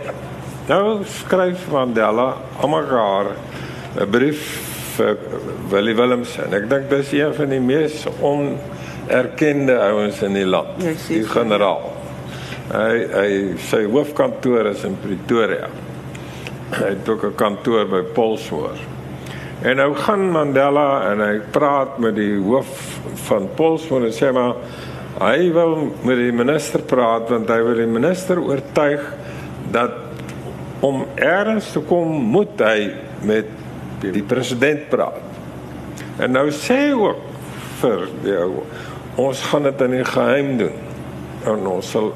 Nou skryf Mandela mekaar 'n brief vir Willie Willemse en ek dink dis een van die mees onerkende ouens in die land. Jy sê Die generaal. Hy hy sy hoofkantoor is in Pretoria. Hy het ook 'n kantoor by Polsmoor. En nou gaan Mandela en hy praat met die hoof van Polsmoor en sê maar hy wil met die minister praat want hy wil die minister oortuig dat om ergens te kom moet hy met die president praat. En nou sê hy ook vir jou ons gaan dit in die geheim doen. En ons sal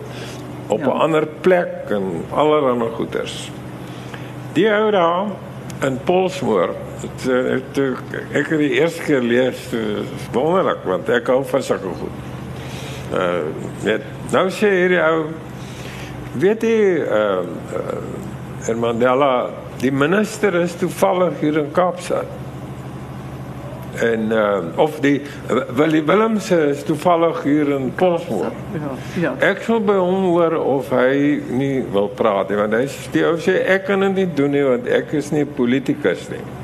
op 'n Ja. ander plek en allerlei goeders. Die ou daar in Polsmoor, het, eh, het, het, ek het die eerste keer lees, is wonderlik want ek hou van sulke goed. Uh net nou sê hierdie ou weet jy uh, uh en Mandela, die minister is toevallig hier in Kaapstad. En uh of die Willie Willemse is toevallig hier in Polsmoor. Ja, ja. Ek sal by hom hoor of hy nie wil praat nie want hy sê ek kan dit nie doen nie want ek is nie 'n politikus nie.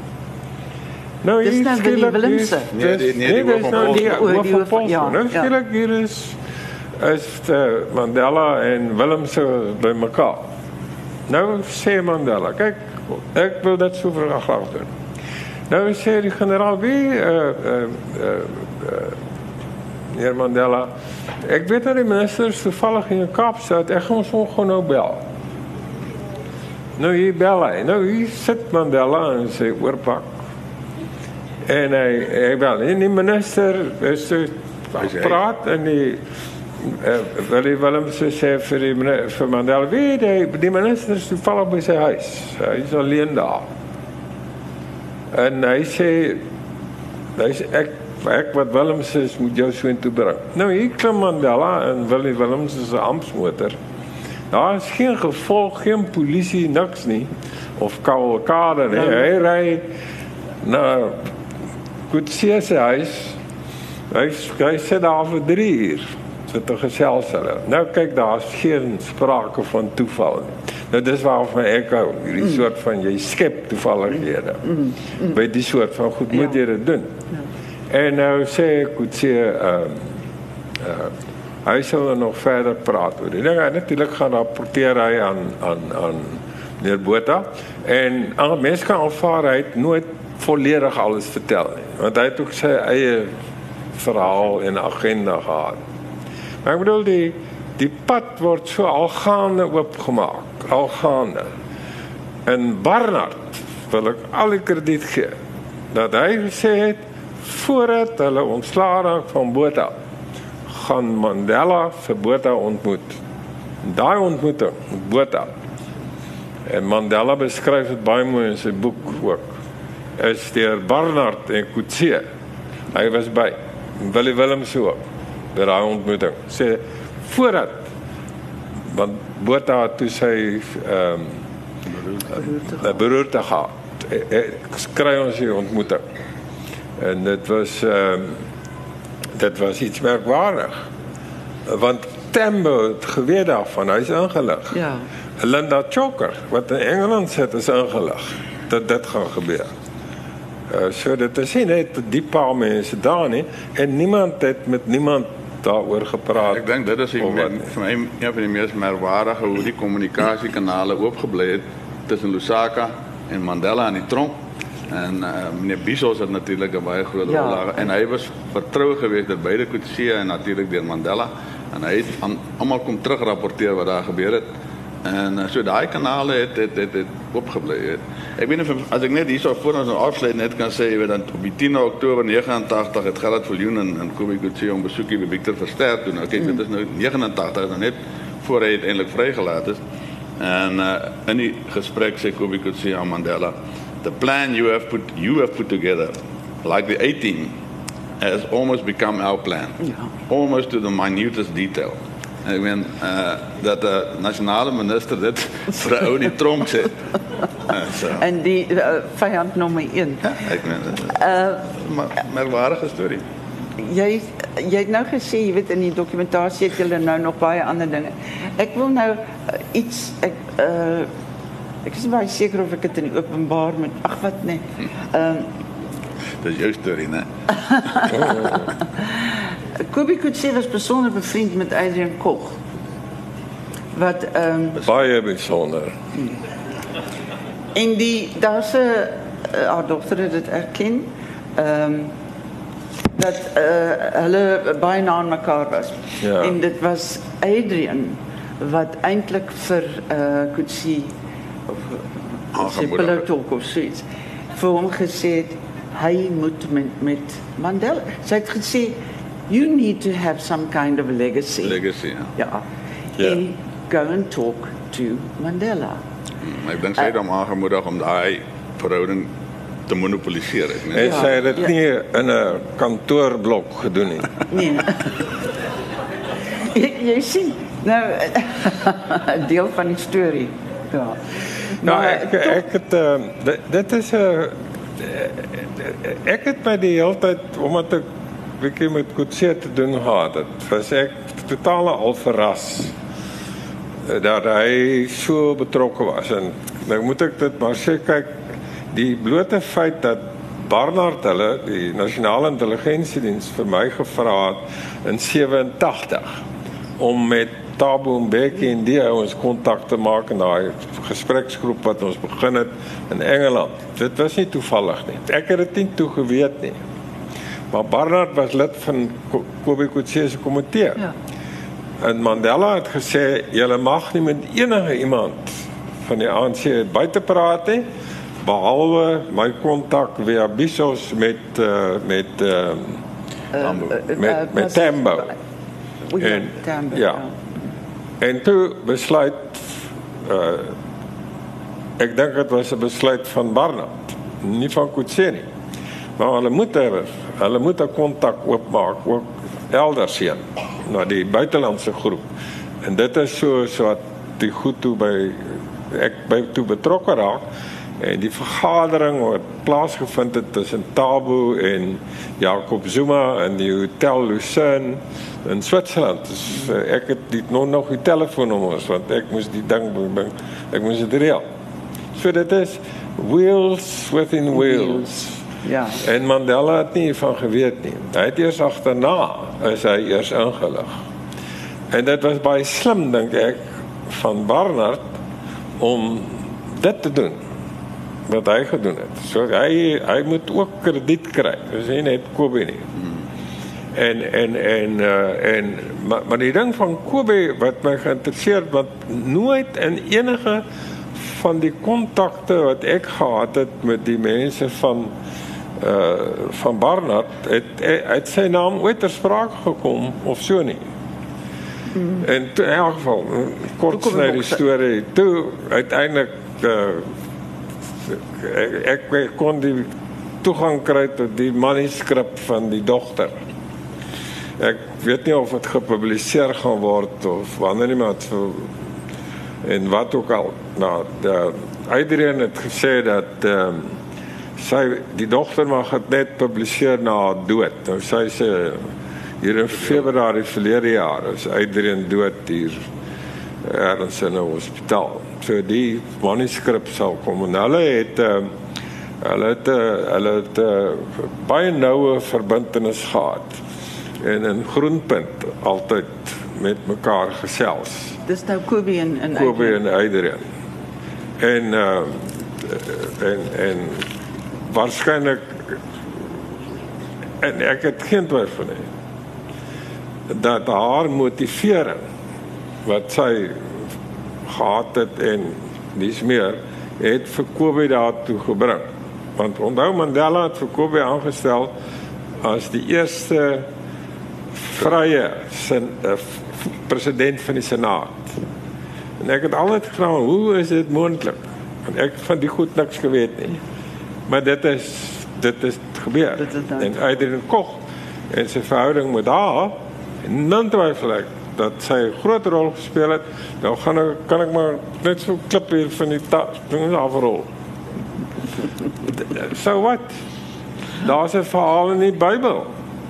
Nou Dis hier nou skielik Willemse. is- Nee, die- nee, die dis hoof van nou die Polsmoor. hoof Die van hoof van- Polsmoor. ja, Nou ja. skielik hier is is uh, Mandela en Willemse by mekaar. Nou sê Mandela, kyk, ek wil dit so graag graag doen. Nou sê die generaal wie uh uh uh Meneer Mandela, ek weet dat die minister is toevallig in Kaapstad. Ek gaan ons hom gou nou bel. Nou hier bel hy. Nou hier sit Mandela en sê oorpak. En hy hy bel. En die minister is so Hy sê- praat en die uh, Willie Willemse sê vir die mene- vir Mandela, weet jy, die minister is toevallig by sy huis. Hy is alleen daar. En hy sê hy sê ek ek wat Willems is moet jou so intoe bring. Nou hier klim Mandela en Willie Willems is 'n amptsmotor. Daar is geen gevolg, geen polisie, niks nie of kavalkade nie. Hy ry na Kutsie se huis. Hy hy sit daar vir 3 uur. Sit te gesels hulle. Nou kyk daar's geen sprake van toeval nie. Nou dis waarvan ek hou, hierdie soort van jy skep toevallighede. By die soort van goed moet jy dit doen. En nou sê Kutsie ehm uh, hy sal nog verder praat oor. Die ding natuurlik gaan rapporteer hy aan aan aan meneer Botha en al mense kan aanvaar hy het nooit volledig alles vertel nie, want hy het ook sy eie verhaal en agenda gehad. Maar ek bedoel die die pad word so algaande oopgemaak, algaande. En Barnard wil ek al die krediet gee dat hy gesê het voordat hulle ontslaa raak van Botha gaan Mandela vir Botha ontmoet. Daai ontmoeting met Botha en Mandela beskryf dit baie mooi in sy boek ook. Is deur Barnard en Kutse. Hy was by Willie Willems ook by daai ontmoeting. Sê voordat want Botha toe sy ehm um, beroerte gehad. Skry ons hier ontmoeting. En dit was ehm um, dit was iets merkwaardig. Want Tembo het geweet daarvan, hy's ingelig. Ja. Linda Choker wat in Engeland sit is ingelig dat dit gaan gebeur. Uh, so dit is nie net die paar mense daar nie en niemand het met niemand daaroor gepraat. Ek dink dit is die, wat? me, vir my een van die mees merkwaardige hoe die kommunikasiekanale oopgebly het tussen Lusaka en Mandela aan die tronk. En uh, meneer Bisos het natuurlik 'n baie groot Ja. rol daar en hy was vertrou geweest deur beide Kutse en natuurlik deur Mandela en hy het aan almal kom terugrapporteer wat daar gebeur het. En uh, so daai kanale het het het, het opgebly het. Ek weet nie of- as ek net hierso voor ons afsluit net kan sê jy weet dan op die 10 Oktober 89 het Gerard Viljoen en, en Kobie Kutse om besoekie by Victor Verster doen. Nou kyk dit is nou 89 is nou net voor hy uiteindelik vrygelaat is. En uh, in die gesprek sê Kobie Kutse aan Mandela, the plan you have put you have put together like the 18 has almost become our plan. Ja. Almost to the minutest detail. Ek meen uh dat 'n nasionale minister dit vir 'n ou in die tronk sê. Uh, so, En die uh, vyand nommer 1. ja, ek meen uh maar merkwaardige storie. Jy jy het nou gesê jy weet in die dokumentasie het julle nou nog baie ander dinge. Ek wil nou uh, iets ek uh ek is baie seker of ek dit in openbaar moet ag wat nee. Ehm Dis jou storie, né? (laughs) Kobie Kutse was besonder bevriend met Adrian Koch. Wat ehm um, Baie besonder. en die daar's 'n uh, haar dogter het dit erken. Ehm um, dat uh, hulle baie na aan mekaar was. Ja. En dit was Adrian wat eintlik vir uh Kutsi of Aangemoedig het. Sepultalk of zoiets vir hom gesê het hy moet met met Mandela. Sy het gesê you need to have some kind of legacy. Legacy. Ja. Ja. Ja. En go and talk to Mandela. Maar Ek dink sy het hom aangemoedig om daai verhouding te monopoliseer, ek En meen. Ja, sy het dit ja. nie in 'n kantoorblok gedoen nie. (laughs) Nee. jy, jy sien nou (laughs) 'n deel van die storie. Ja. Nou ek toch- ek het uh, dit, dit is 'n ek het by die hele tyd omdat ek bietjie met Kutse te doen gehad het, was ek totaal al verras eh, dat hy so betrokke was en nou moet ek dit maar sê kyk die blote feit dat Barnard hulle die nasionale intelligensiediens vir my gevra het in 87 om met Thabo Mbeki en die ouens kontak te maak in daai gespreksgroep wat ons begin het in Engeland. Dit was nie toevallig nie. Ek het dit nie toe geweet nie. Maar Barnard was lid van Ko- Kobie Kutse se komitee. Ja. En Mandela het gesê jy mag nie met enige iemand van die ANC buite praat nie behalwe my kontak via Bisos met uh, met uh, Tambo. met- met Tambo. O, ja, En- Tambo. ja. En toe besluit uh ek dink dit was 'n besluit van Barnard, nie van Kutse nie. Maar hulle moet hê hulle moet 'n kontak oopmaak ook elders heen na die buitelandse groep. En dit is so so wat die goed toe by ek by toe betrokke raak en die vergadering wat plaasgevind het tussen Tabo en Jacob Zuma in die Hotel Lucerne in Switserland. Dus, uh, ek het dit nog nog die telefoonnommers want ek moes die ding. Ek moes dit reël. So dit is wheels within wheels. Ja. En Mandela het nie van geweet nie. Hy het eers agterna is hy eers ingelig. En dit was baie slim dink ek van Barnard om dit te doen. wat hy gedoen het. So hy hy moet ook krediet kry. Dis nie net Kobe nie. En en en uh, en maar, maar die ding van Kobe wat my geïnteresseer wat nooit in enige van die kontakte wat ek gehad het met die mense van uh van Barnard het het sy naam ooit ter sprake gekom of so nie. Mm. En toe, in elk geval kort sny die storie. Toe uiteindelik uh ek, ek kon die toegang kry tot die manuskrip van die dogter. Ek weet nie of dit gepubliseer gaan word of wanneer iemand vir en wat ook al. Nou, Adrian het gesê dat ehm um, sy die dogter mag dit net publiseer na haar dood. Nou sy sê hier in Februarie verlede jaar is Adrian dood hier ergens in 'n hospitaal. So die manuskrip sal kom en hulle het uh, hulle het uh, hulle het uh, baie noue verbintenis gehad en in Groenpunt altyd met mekaar gesels. Dis nou Kobe en en Kobe en Adrian. En uh, en en waarskynlik en ek het geen twyfel nie dat haar motivering wat sy gehad het en dis meer het vir Kobe daartoe gebring. Want onthou Mandela het vir Kobe aangestel as die eerste vrye sin uh, president van die senaat. En ek het altyd gevra hoe is dit moontlik? Want ek van die goed niks geweet nie maar dit is dit is gebeur. Dit is en Adrian Koch en sy verhouding met haar en twyfel ek dat sy 'n groot rol gespeel het. Nou gaan ek kan ek maar net so klip hier van die ding afrol (laughs) so wat? Daar's 'n verhaal in die Bybel.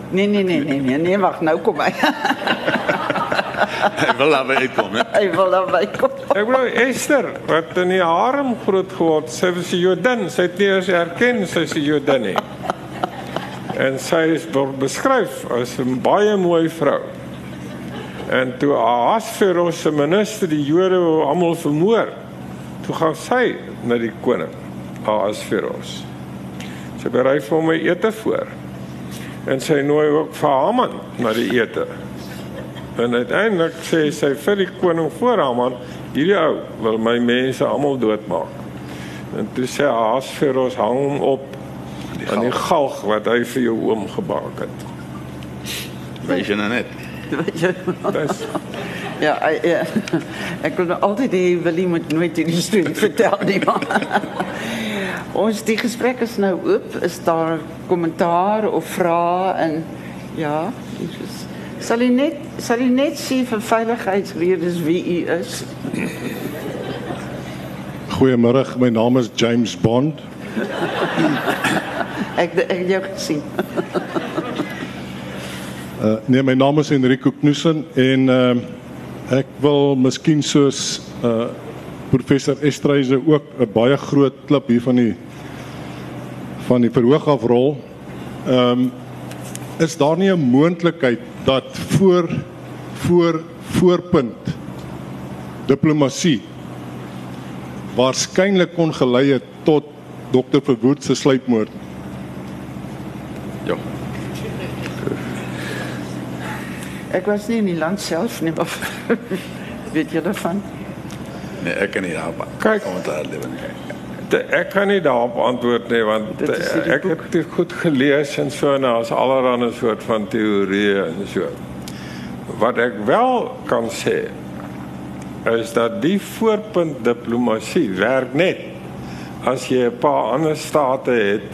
Nee nee nee nee nee, nee wag nou kom hy (laughs) Hy wil daar by kom, hè. Hy wil daar by kom. Ek glo Esther wat in die harem groot geword, sy was 'n Jodin, sy het nie eens erken sy is 'n Jodin nie. En sy is beskryf as 'n baie mooi vrou. En toe Ahasveros se minister die Jode almal vermoor, toe gaan sy na die koning, Ahasveros. Sy berei vir hom 'n ete voor. En sy nooi ook vir Haman na die ete. En uiteindelik sê sy vir die koning voor Haman, hierdie ou wil my mense almal doodmaak. En toe sê Ahasveros hang hom op aan die galg wat hy vir jou oom gebak het. Weet jy nou net? Dis Ja, ek, ja. ek kon altyd die Willie moet nooit die storie vertel nie. Maar. (laughs) Ons die gesprek is nou oop. Is daar kommentaar of vrae en ja, is, sal jy net sal jy net sê vir veiligheidsredes wie u is? Goeiemôre, my naam is James Bond. ek ek jou gesien. (laughs) Uh nee, my naam is Enrico Knussen en uh ek wil miskien soos uh professor Estreise ook 'n baie groot klip hier van die van die verhoog afrol. Ehm um, is daar nie 'n moontlikheid dat voor voor voorpunt diplomatie waarskynlik kon gelei het tot Dr. Verwoerd se sluipmoord. Ja. Ek was nie in die land self nie, maar (laughs) weet jy daarvan? Nee, ek kan nie daarop Kyk. kommentaar lewer nie. Ek kan nie daarop antwoord nie want hierdie ek het dit goed gelees en so en daar's allerlei soort van teorieë en so. Wat ek wel kan sê is dat die voorpunt diplomatie werk net as jy 'n paar ander state het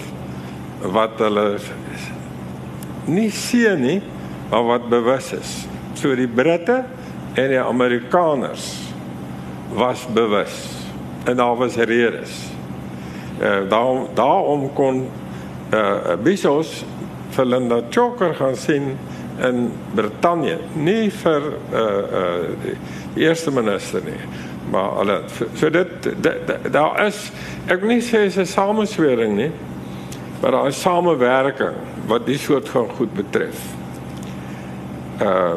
wat hulle nie sien nie, maar wat bewus is. So die Britte en die Amerikaners was bewus en daar was redes. Eh uh, daarom daarom kon eh uh, Bezos vir Linda Choker gaan sien in Brittanje, nie vir eh uh, eh uh, die eerste minister nie. Maar hulle so dit daar is ek wil nie sê is 'n sameswering nie, maar daar is samewerking wat die soort van goed betref. Ehm uh,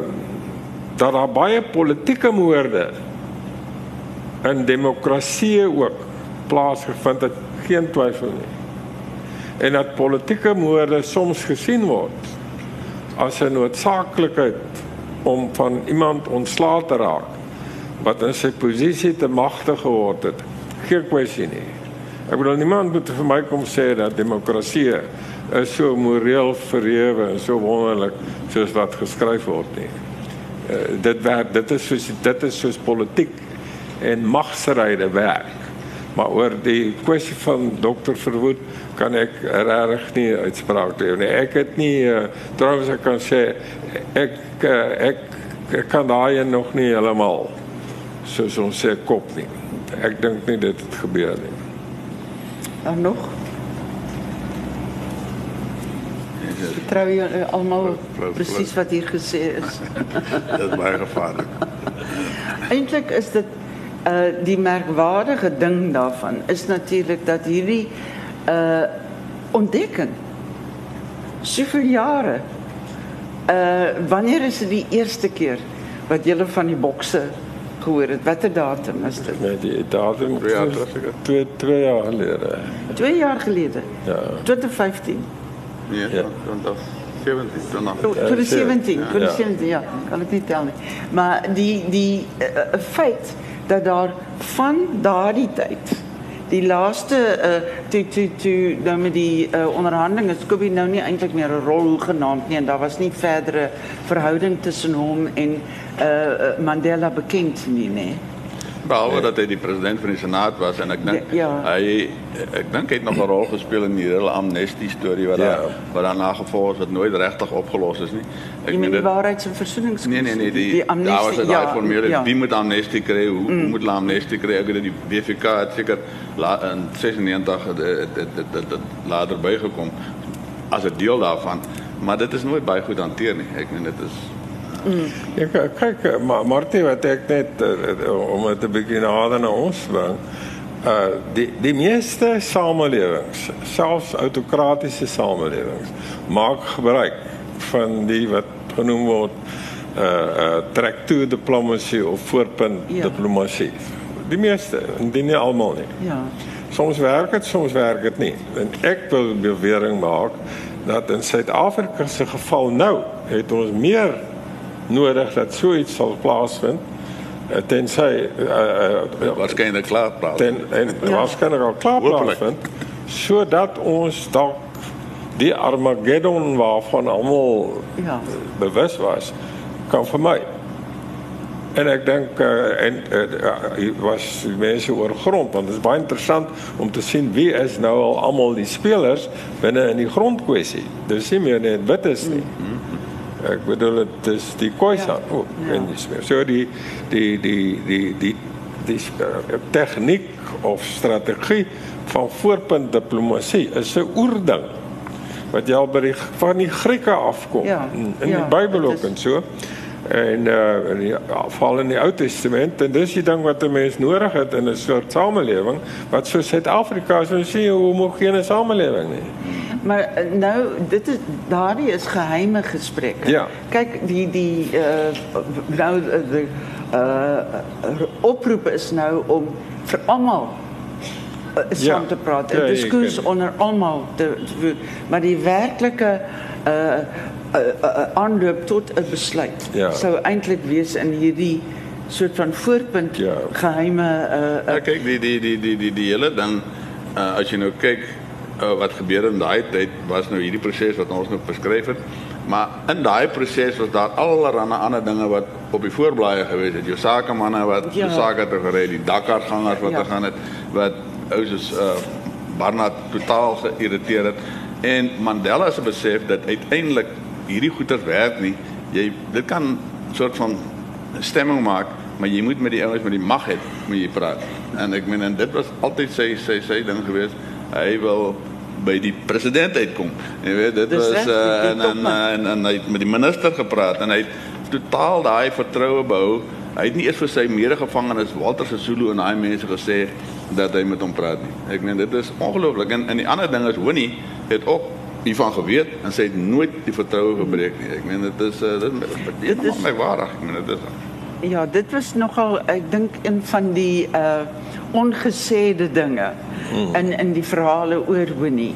dat daar baie politieke moorde in demokrasie ook plaasgevind het geen twyfel nie. En dat politieke moorde soms gesien word as 'n noodsaaklikheid om van iemand ontslae te raak wat in sy posisie te magtig geword het. Geen kwessie nie. Ek bedoel niemand moet vir my kom sê dat demokrasie is so moreel verhewe en so wonderlik soos wat geskryf word nie. Uh, dit werk dit is soos dit is soos politiek en magsryde werk. Maar oor die kwessie van dokter Verwoed kan ek regtig nie uitspraak doen nie. Ek het nie uh, trouens ek kan sê ek uh, ek, ek kan daai nog nie heeltemal soos ons sê kop nie. Ek dink nie dit het gebeur nie. Dan nog? Vertrou jy uh, almal Vlou- presies wat hier gesê is? (laughs) Dit is baie gevaarlik. Eintlik is dit uh die merkwaardige ding daarvan is natuurlik dat hierdie uh ontdekking soveel jare uh wanneer is dit die eerste keer wat jy van die bokse gehoor het? Watter datum is dit? Nee, die datum Twee jaar terug, seker. 2 2 jaar gelede. 2 jaar gelede. Ja. 2015. Nee, Ja. 2017 dan. Oh, 2017, Ja. 2017, ja, kan ik niet tellen. Maar die, die uh, feit dat daar van daardie tijd, die laatste, uh, toe, toe, nou met die uh, onderhandelingen, Scooby nou niet eindelijk meer een rol genaamd nie, en daar was niet verdere verhouding tussen hem en uh, Mandela bekend nie, nee. Behalwe dat hy die president van die senaat was en ek dink Ja, ja. hy ek dink hy het nog 'n rol gespeel in die hele amnestie storie wat Ja. daar wat daarna gevolg is wat nooit regtig opgelos is nie. Ek meen die dit- waarheids- en versoeningskommissie? Nee nee nee, die, die daar was amnestie, dit daai formule ja. wie moet amnestie kry, hoe, mm. hoe moet hulle amnestie kry? Ek weet die BVK het seker in 96 het het het, het, het, het later bygekom as 'n deel daarvan, maar dit is nooit baie goed hanteer nie. Ek meen dit is Ja, k- kyk, eh, maar Martie wat ek net uh, om dit 'n bietjie nader na ons bring. Uh die die meeste samelewings, selfs autokratiese samelewings, maak gebruik van die wat genoem word uh uh track to diplomacy of voorpunt Ja. diplomatie. Die meeste, en die nie almal nie. Ja. Soms werk dit, soms werk dit nie. En ek wil bewering maak dat in Suid-Afrika se geval nou het ons meer nodig dat so iets sal plaasvind eh, tensy uh, uh, waarskynlik klaar praat. ten en ja. waarskynlik al klaar plaasvind sodat ons dalk die Armageddon waarvan almal Ja. bewus was kan vermy. En ek dink uh, en uh, was die mense oor grond want dit is baie interessant om te sien wie is nou al almal die spelers binne in die grondkwessie. Dis nie meer net wit is nie. Ek bedoel dit is die Khoisan Ja. ook Ja. en dis meer. So die die die die die die uh, tegniek of strategie van voorpunt diplomatie is 'n oerding wat jy al by die van die Grieke afkom Ja, in, ja, die Bybel ook is- en so en uh in die val in die Ou Testament en dis die ding wat 'n mens nodig het in 'n soort samelewing wat so Suid-Afrika is, ons sien 'n homogene samelewing nie. Maar eh, nou, dit is, daardie is geheime gesprekke. Ja. Kijk, die, die uh, nou, eh, de uh, oproep is nou om voor allemaal uh, samen Ja. te praten. Ja, Een je discuss kunt- onder allemaal te, te voeren. Maar die werkelijke uh, uh, uh, aanloop tot een besluit Ja. zou eindelijk wees in hierdie soort van voorpunt Ja. geheime uh, uh, Ja, kyk die die die die die die hele uh, as jy nou kyk uh, wat gebeur in daai tyd was nou hierdie proses wat ons nou beskryf het. Maar in daai proses was daar allerlei ander dinge wat op die voorblaaie gewees het. Jou sakemanne wat Ja. sake te gery, die Dakar gangers wat Ja. ja. gegaan het wat ou soos uh, Barnard totaal geïrriteer het en Mandela se besef dat uiteindelik hierdie goeters werk nie. Jy dit kan soort van stemming maak, maar jy moet met die ouens met die mag het, moet jy praat. En ek meen en dit was altyd sy sy sy ding gewees. Hy wil by die president uitkom. Jy weet dit Dis was uh, die en, en, topman. en en hy het met die minister gepraat en hy het totaal daai vertroue behou. Hy het nie eers vir sy medegevangenes Walter Sisulu en daai mense gesê dat hy met hom praat nie. Ek meen dit is ongelooflik en en die ander ding is Winnie het ook hiervan geweet en sy het nooit die vertroue gebreek nie. Ek meen dit is uh, dit, dit, dit, Dit dit is- is my waarag. Ek meen dit is ja, dit was nogal ek dink een van die uh ongesêde dinge mm. in in die verhale oor Winnie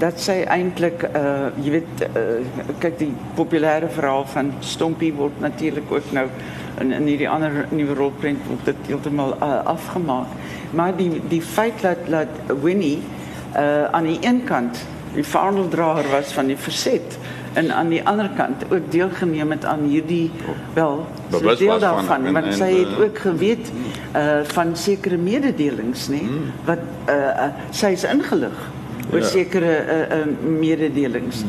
dat sy eintlik uh jy weet uh, kyk die populêre verhaal van Stompie word natuurlik ook nou in in hierdie ander nuwe rolprent word dit heeltemal uh, afgemaak. Maar die die feit dat dat Winnie aan die een kant die vaandeldraer was van die verset en aan die ander kant ook deelgeneem het aan hierdie wel Bewus deel was van- daarvan en- want sy het uh, ook geweet uh van sekere mededelings nê Hmm. wat uh, sy is ingelig oor Ja. sekere uh, uh mededelings.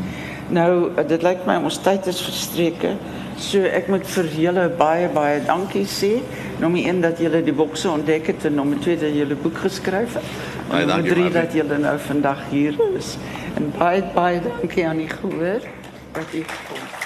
Nou uh, dit lyk my ons tyd is verstreke. So ek moet vir julle baie baie dankie sê. Nommer 1 dat julle die bokse ontdek het en nommer 2 dat julle boek geskryf het. En nommer dankie, 3 Martie. dat julle nou vandag hier is. En baie baie dankie aan die gehoor dat u kom.